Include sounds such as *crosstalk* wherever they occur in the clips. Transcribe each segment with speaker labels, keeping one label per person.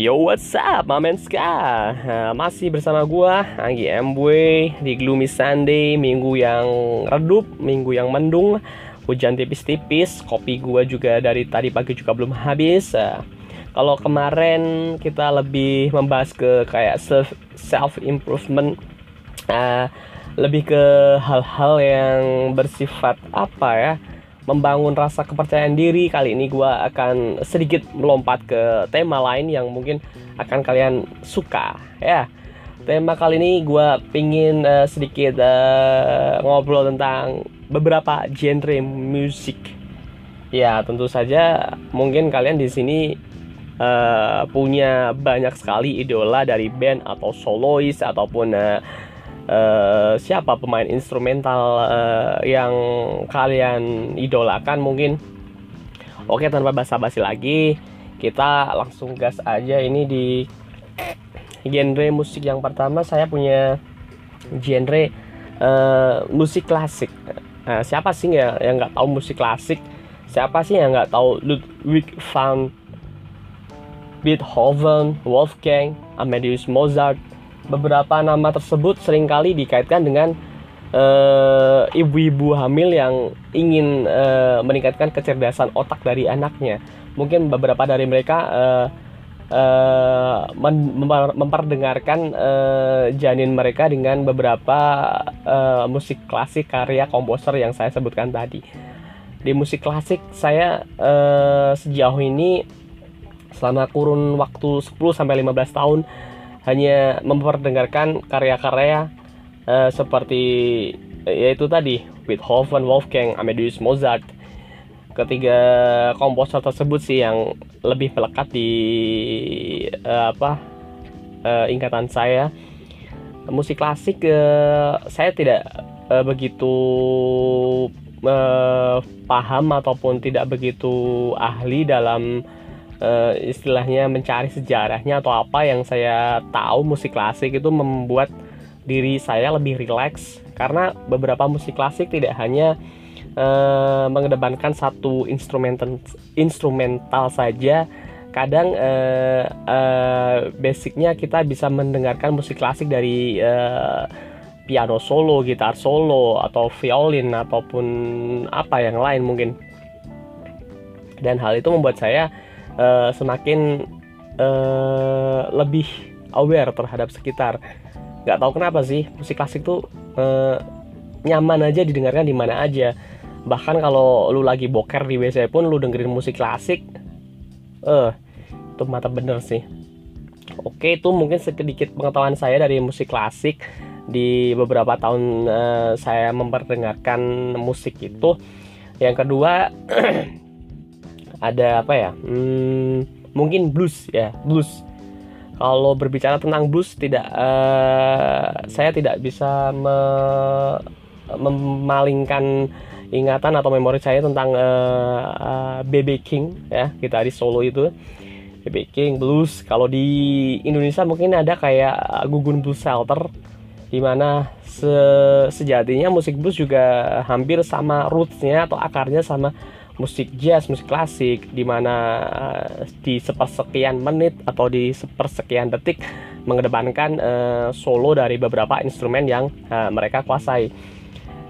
Speaker 1: Yo what's up Mamen Ska Nah, Masih bersama gua Anggi MW Di Gloomy Sunday Minggu yang redup Minggu yang mendung Hujan tipis-tipis Kopi gua juga dari tadi pagi juga belum habis Kalau kemarin kita lebih membahas ke kayak self, self improvement Nah, Lebih ke hal-hal yang bersifat apa ya membangun rasa kepercayaan diri. Kali ini gue akan sedikit melompat ke tema lain yang mungkin akan kalian suka ya. Tema kali ini gue pingin uh, sedikit uh, ngobrol tentang beberapa genre musik. Ya tentu saja mungkin kalian di sini uh, punya banyak sekali idola dari band atau solois ataupun uh, uh, siapa pemain instrumental uh, yang kalian idolakan mungkin? Oke tanpa basa-basi lagi kita langsung gas aja ini di genre musik yang pertama. Saya punya genre uh, musik klasik. Nah, siapa sih ya yang nggak tahu musik klasik? Siapa sih yang nggak tahu Ludwig van Beethoven, Wolfgang, Amadeus Mozart, beberapa nama tersebut sering kali dikaitkan dengan uh, ibu-ibu hamil yang ingin uh, meningkatkan kecerdasan otak dari anaknya. Mungkin beberapa dari mereka uh, uh, memperdengarkan uh, janin mereka dengan beberapa uh, musik klasik karya komposer yang saya sebutkan tadi. Di musik klasik saya uh, sejauh ini selama kurun waktu 10 sampai 15 tahun hanya memperdengarkan karya-karya uh, seperti uh, yaitu tadi Beethoven, Wolfgang, Amadeus Mozart. Ketiga komposer tersebut sih yang lebih melekat di uh, apa uh, ingatan saya. Musik klasik uh, saya tidak uh, begitu uh, paham ataupun tidak begitu ahli dalam uh, istilahnya mencari sejarahnya atau apa yang saya tahu musik klasik itu membuat diri saya lebih rileks. Karena beberapa musik klasik tidak hanya uh, mengedepankan satu instrumental instrumental saja. Kadang uh, uh, basicnya kita bisa mendengarkan musik klasik dari uh, piano solo, gitar solo atau violin ataupun apa yang lain mungkin. Dan hal itu membuat saya uh, semakin uh, lebih aware terhadap sekitar. Nggak tahu kenapa sih musik klasik tuh uh, nyaman aja didengarkan di mana aja. Bahkan kalau lu lagi boker di WC pun lu dengerin musik klasik eh uh, itu mata bener sih. Oke itu mungkin sedikit pengetahuan saya dari musik klasik. Di beberapa tahun uh, saya memperdengarkan musik itu. Yang kedua *clears throat* ada apa ya? Hmm, mungkin blues ya blues. Kalau berbicara tentang blues tidak uh, saya tidak bisa me, memalingkan ingatan atau memori saya tentang uh, uh, King ya kita di Solo itu. BB King blues. Kalau di Indonesia mungkin ada kayak Gugun Blues Shelter di mana se sejatinya musik blues juga hampir sama rootsnya atau akarnya sama musik jazz, musik klasik di mana uh, di sepersekian menit atau di sepersekian detik mengedepankan uh, solo dari beberapa instrumen yang uh, mereka kuasai.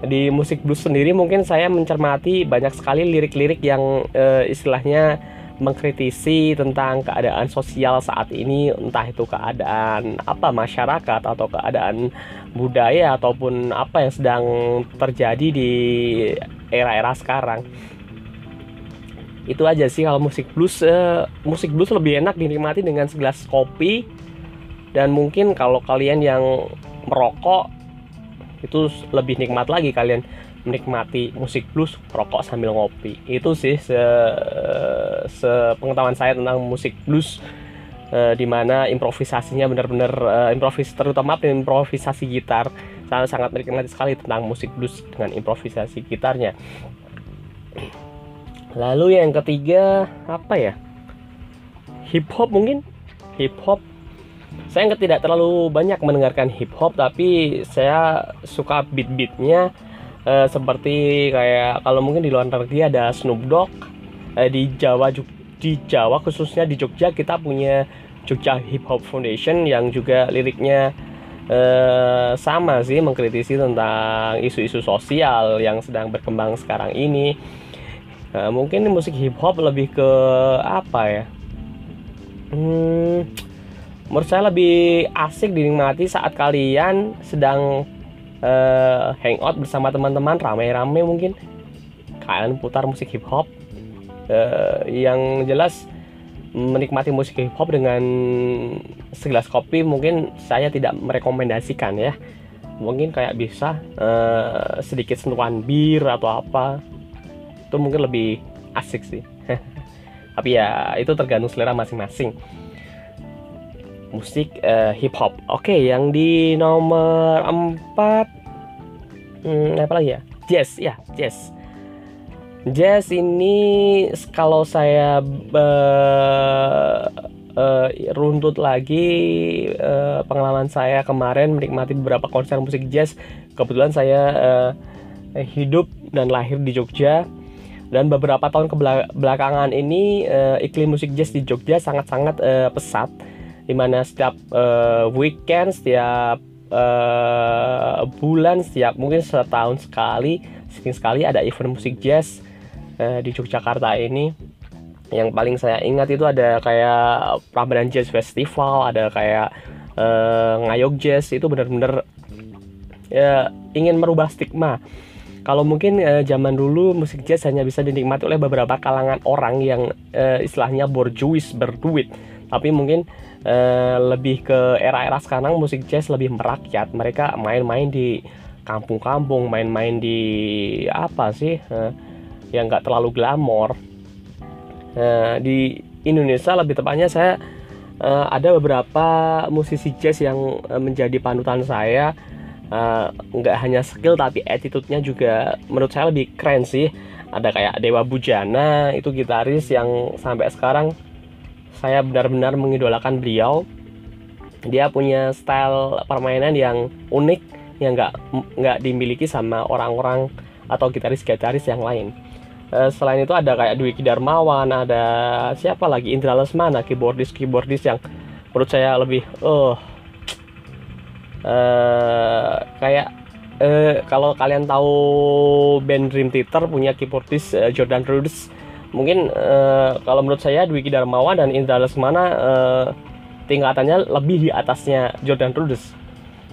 Speaker 1: Di musik blues sendiri mungkin saya mencermati banyak sekali lirik-lirik yang uh, istilahnya mengkritisi tentang keadaan sosial saat ini entah itu keadaan apa masyarakat atau keadaan budaya ataupun apa yang sedang terjadi di era-era sekarang itu aja sih kalau musik blues uh, musik blues lebih enak dinikmati dengan segelas kopi. Dan mungkin kalau kalian yang merokok itu lebih nikmat lagi kalian menikmati musik blues rokok sambil ngopi. Itu sih se, se saya tentang musik blues uh, di mana improvisasinya benar-benar uh, improvis terutama improvisasi gitar sangat sangat menikmati sekali tentang musik blues dengan improvisasi gitarnya Lalu yang ketiga apa ya? Hip hop mungkin? Hip hop. Saya tidak terlalu banyak mendengarkan hip hop, tapi saya suka beat-beatnya uh, seperti kayak kalau mungkin di luar negeri ada Snoop Dogg, uh, di Jawa di Jawa khususnya di Jogja kita punya Jogja Hip Hop Foundation yang juga liriknya uh, sama sih mengkritisi tentang isu-isu sosial yang sedang berkembang sekarang ini. Uh, mungkin musik hip hop lebih ke apa ya? Hmm, menurut saya lebih asik dinikmati saat kalian sedang uh, hangout bersama teman-teman rame-rame mungkin. Kalian putar musik hip hop uh, yang jelas menikmati musik hip hop dengan segelas kopi mungkin saya tidak merekomendasikan ya. Mungkin kayak bisa uh, sedikit sentuhan bir atau apa itu mungkin lebih asik sih *laughs* tapi ya itu tergantung selera masing-masing musik uh, hip hop. Oke, okay, yang di nomor 4 hmm, apa lagi ya? Jazz, ya, jazz. Jazz ini kalau saya uh, uh, runtut lagi uh, pengalaman saya kemarin menikmati beberapa konser musik jazz. Kebetulan saya uh, hidup dan lahir di Jogja dan beberapa tahun kebelakangan ini uh, iklim musik jazz di Jogja sangat-sangat uh, pesat. Di mana setiap uh, weekend setiap uh, bulan setiap mungkin setahun sekali sering sekali ada event musik jazz uh, di Yogyakarta ini. Yang paling saya ingat itu ada kayak Prambanan Jazz Festival ada kayak uh, Ngayog Jazz. Itu benar-benar ya, ingin merubah stigma kalau mungkin uh, zaman dulu musik jazz hanya bisa dinikmati oleh beberapa kalangan orang yang uh, istilahnya borjuis berduit. Tapi mungkin uh, lebih ke era-era sekarang musik jazz lebih merakyat. Mereka main-main di kampung-kampung main-main di apa sih yang nggak terlalu glamor. Di Indonesia lebih tepatnya saya uh, ada beberapa musisi jazz yang uh, menjadi panutan saya nggak uh, hanya skill tapi attitude-nya juga menurut saya lebih keren sih. Ada kayak Dewa Bujana itu gitaris yang sampai sekarang saya benar-benar mengidolakan beliau. Dia punya style permainan yang unik yang nggak nggak dimiliki sama orang-orang atau gitaris-gitaris yang lain. Eh, selain itu ada kayak Dwi Darmawan ada siapa lagi? Indra Lesmana keyboardis keyboardis yang menurut saya lebih oh uh, kayak uh, kalau kalian tahu band Dream Theater punya keyboardis uh, Jordan Rhodes mungkin uh, kalau menurut saya Dwi Darmawan dan Indra Lesmana uh, tingkatannya lebih di atasnya Jordan Rhodes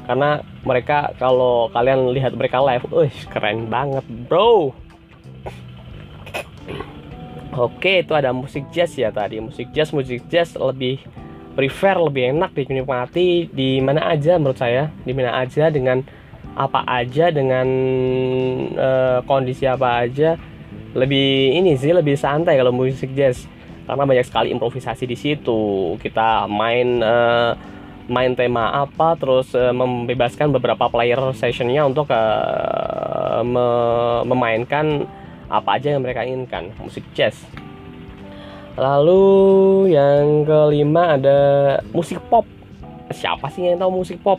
Speaker 1: karena mereka kalau kalian lihat mereka live, uh, keren banget bro Oke, itu ada musik jazz ya tadi. Musik jazz, musik jazz lebih prefer, lebih enak dinikmati di mana aja menurut saya. Di mana aja dengan apa aja dengan uh, kondisi apa aja. Lebih ini sih lebih santai kalau musik jazz. Karena banyak sekali improvisasi di situ. Kita main uh, main tema apa terus uh, membebaskan beberapa player sessionnya untuk uh, me memainkan apa aja yang mereka inginkan musik jazz lalu yang kelima ada musik pop. Siapa sih yang tahu musik pop?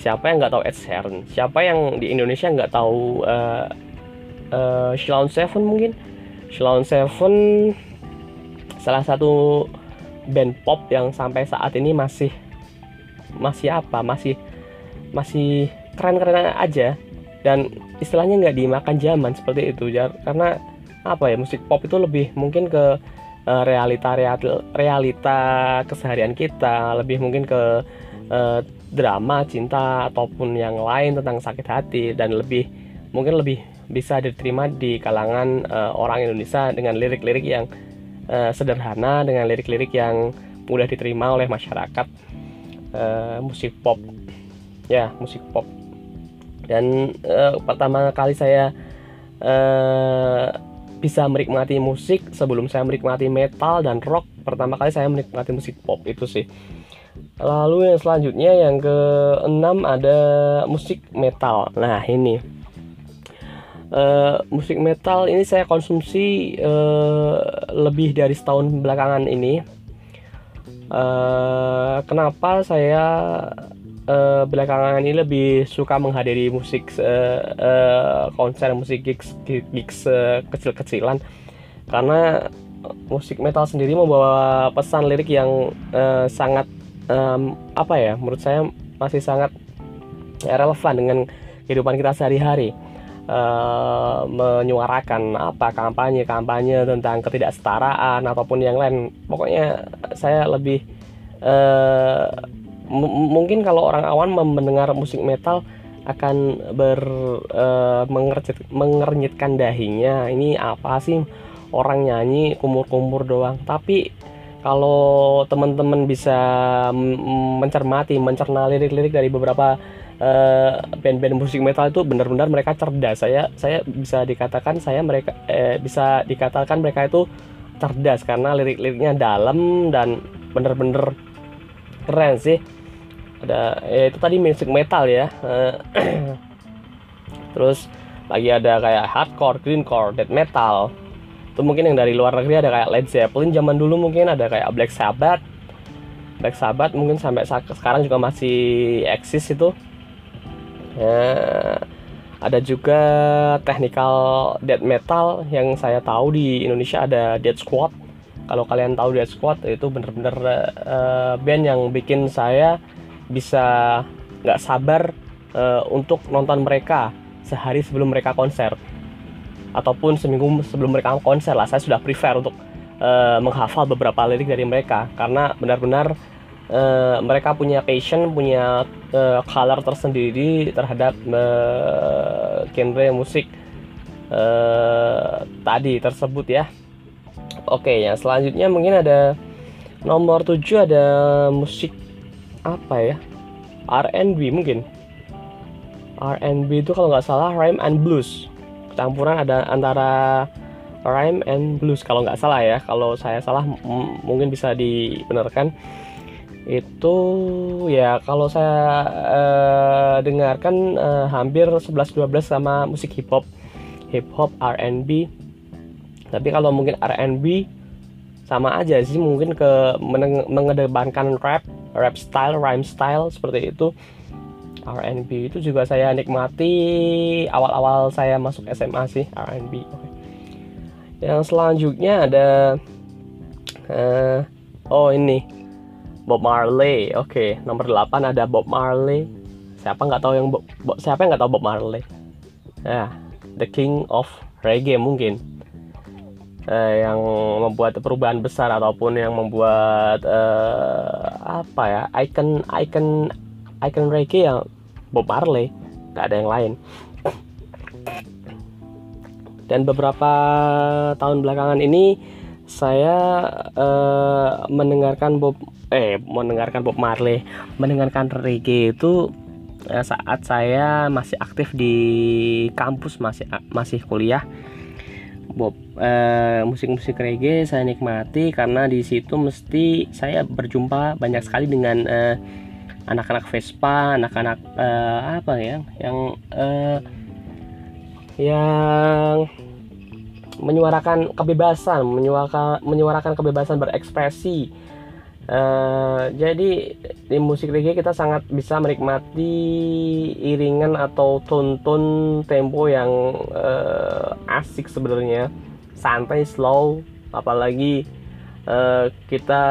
Speaker 1: Siapa yang nggak tahu Ed Sheeran? Siapa yang di Indonesia nggak tahu uh, uh, Seven mungkin? Shalom Seven salah satu band pop yang sampai saat ini masih masih apa? Masih masih keren-keren aja. Dan istilahnya nggak dimakan zaman seperti itu ya karena apa ya musik pop itu lebih mungkin ke uh, realita realita keseharian kita lebih mungkin ke uh, drama cinta ataupun yang lain tentang sakit hati dan lebih mungkin lebih bisa diterima di kalangan uh, orang Indonesia dengan lirik-lirik yang uh, sederhana dengan lirik-lirik yang mudah diterima oleh masyarakat uh, musik pop. Ya musik pop. Dan uh, pertama kali saya uh, bisa menikmati musik sebelum saya menikmati metal dan rock. Pertama kali saya menikmati musik pop itu sih. Lalu yang selanjutnya yang keenam ada musik metal. Nah ini. Uh, musik metal ini saya konsumsi uh, lebih dari setahun belakangan ini. Uh, kenapa saya uh, belakangan ini lebih suka menghadiri musik uh, uh, konser musik gigs gigs uh, kecil-kecilan. Karena musik metal sendiri membawa pesan lirik yang uh, sangat um, apa ya menurut saya masih sangat relevan dengan kehidupan kita sehari-hari. Uh, menyuarakan apa kampanye kampanye tentang ketidaksetaraan ataupun yang lain. Pokoknya saya lebih mungkin kalau orang awam mendengar musik metal akan ber uh, mengernyit, mengernyitkan dahinya. Ini apa sih? Orang nyanyi kumur-kumur doang. Tapi kalau teman-teman bisa mencermati mencerna lirik-lirik dari beberapa uh, band-band musik metal itu benar-benar mereka cerdas. Saya saya bisa dikatakan saya mereka eh, bisa dikatakan mereka itu cerdas karena lirik-liriknya dalam dan benar-benar keren sih. Ada ya itu tadi musik metal ya. Uh, *clears throat* terus lagi ada kayak hardcore, greencore, death metal, itu mungkin yang dari luar negeri ada kayak Led Zeppelin zaman dulu mungkin ada kayak Black Sabbath. Black Sabbath mungkin sampai sekarang juga masih eksis itu. Ya, ada juga technical death metal yang saya tahu di Indonesia ada Dead Squad kalau kalian tahu Dead Squad itu bener-bener uh, band yang bikin saya bisa nggak sabar uh, untuk nonton mereka sehari sebelum mereka konser. Ataupun seminggu sebelum mereka konser lah. Saya sudah prefer untuk uh, menghafal beberapa lirik dari mereka. Karena benar-benar uh, mereka punya passion punya uh, color tersendiri terhadap uh, genre musik uh, tadi tersebut ya oke ya selanjutnya mungkin ada nomor 7 ada musik apa ya? R&B mungkin. R&B itu kalau nggak salah rhyme and blues. Campuran ada antara rhyme and blues kalau nggak salah ya. Kalau saya salah mungkin bisa dibenarkan. Itu ya kalau saya uh, dengarkan uh, hampir 11-12 sama musik hip hop hip hop R&B tapi kalau mungkin R&B sama aja sih mungkin ke mengedepankan rap rap style rhyme style seperti itu R&B itu juga saya nikmati awal-awal saya masuk SMA sih R&B. Okay. Yang selanjutnya ada uh, oh ini Bob Marley. Oke, okay. nomor 8 ada Bob Marley. Siapa nggak tahu yang Bob, siapa yang nggak tahu Bob Marley? Ya, The King of Reggae mungkin. Uh, yang membuat perubahan besar ataupun yang membuat uh, apa ya icon icon icon reggae yang Bob Marley nggak ada yang lain. Dan beberapa tahun belakangan ini saya uh, mendengarkan Bob eh mendengarkan Bob Marley mendengarkan reggae itu uh, saat saya masih aktif di kampus masih masih kuliah Bob uh, musik-musik reggae saya nikmati karena di situ mesti saya berjumpa banyak sekali dengan uh, anak-anak Vespa, anak-anak uh, apa ya, yang uh, yang menyuarakan kebebasan, menyuarakan menyuarakan kebebasan berekspresi. Uh, jadi di musik reggae kita sangat bisa menikmati iringan atau tonton tempo yang uh, asik sebenarnya, santai, slow, apalagi uh, kita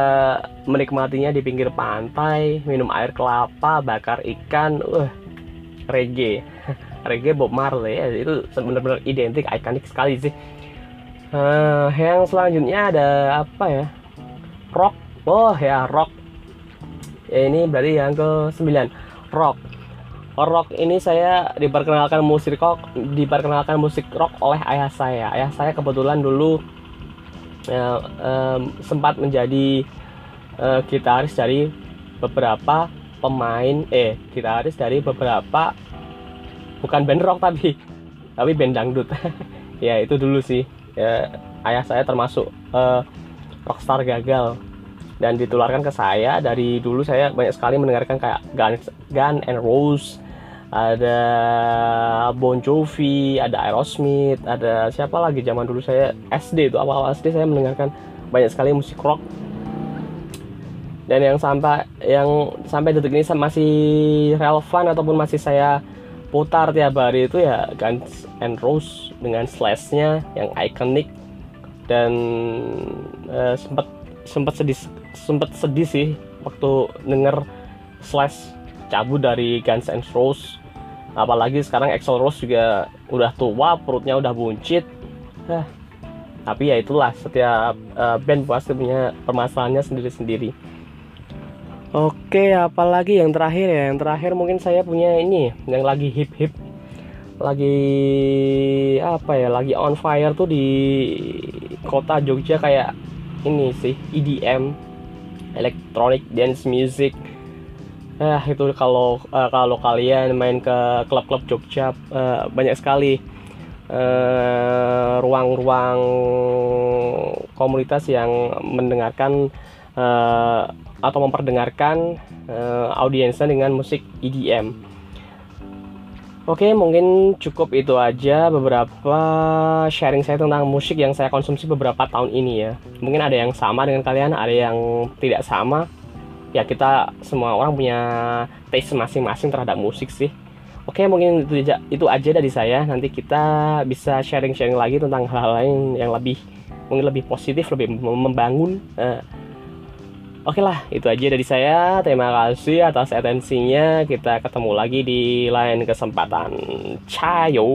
Speaker 1: menikmatinya di pinggir pantai minum air kelapa bakar ikan uh reggae. *laughs* Reggae Bob Marley ya, itu benar-benar identik ikonik sekali sih. Uh, yang selanjutnya ada apa ya? Rock oh ya rock. Ya, ini berarti yang ke 9 rock rock ini saya diperkenalkan musik rock diperkenalkan musik rock oleh ayah saya. Ayah saya kebetulan dulu ya, um, sempat menjadi uh, gitaris dari beberapa pemain eh gitaris dari beberapa bukan band rock tapi tapi band dangdut. *laughs* Ya itu dulu sih. Ya, ayah saya termasuk uh, rockstar gagal dan ditularkan ke saya. Dari dulu saya banyak sekali mendengarkan kayak Guns, Gun and Rose ada Bon Jovi, ada Aerosmith, ada siapa lagi zaman dulu saya SD itu awal-awal SD saya mendengarkan banyak sekali musik rock. Dan yang sampai yang sampai detik ini masih relevan ataupun masih saya putar tiap hari itu ya Guns and Roses dengan slashnya yang ikonik dan uh, sempat sempat sedih sempat sedih sih waktu denger Slash cabut dari Guns N' Roses. Apalagi sekarang Axl Rose juga udah tua perutnya udah buncit. Hah. tapi ya itulah setiap uh, band pasti punya permasalahannya sendiri-sendiri. Oke apalagi yang terakhir ya? Yang terakhir mungkin saya punya ini yang lagi hip hip lagi apa ya lagi on fire tuh di kota Jogja kayak ini sih EDM electronic dance music Nah, itu kalau uh, kalau kalian main ke klub-klub Jogja uh, banyak sekali ruang-ruang uh, komunitas yang mendengarkan uh, atau memperdengarkan uh, audiensnya dengan musik EDM. Oke, mungkin cukup itu aja beberapa sharing saya tentang musik yang saya konsumsi beberapa tahun ini ya. Mungkin ada yang sama dengan kalian, ada yang tidak sama. Ya kita semua orang punya taste masing-masing terhadap musik sih. Oke mungkin itu aja itu aja dari saya. Nanti kita bisa sharing-sharing lagi tentang hal-hal lain yang lebih mungkin lebih positif lebih membangun uh, Oke lah, itu aja dari saya. Terima kasih atas atensinya. Kita ketemu lagi di lain kesempatan. Cayo.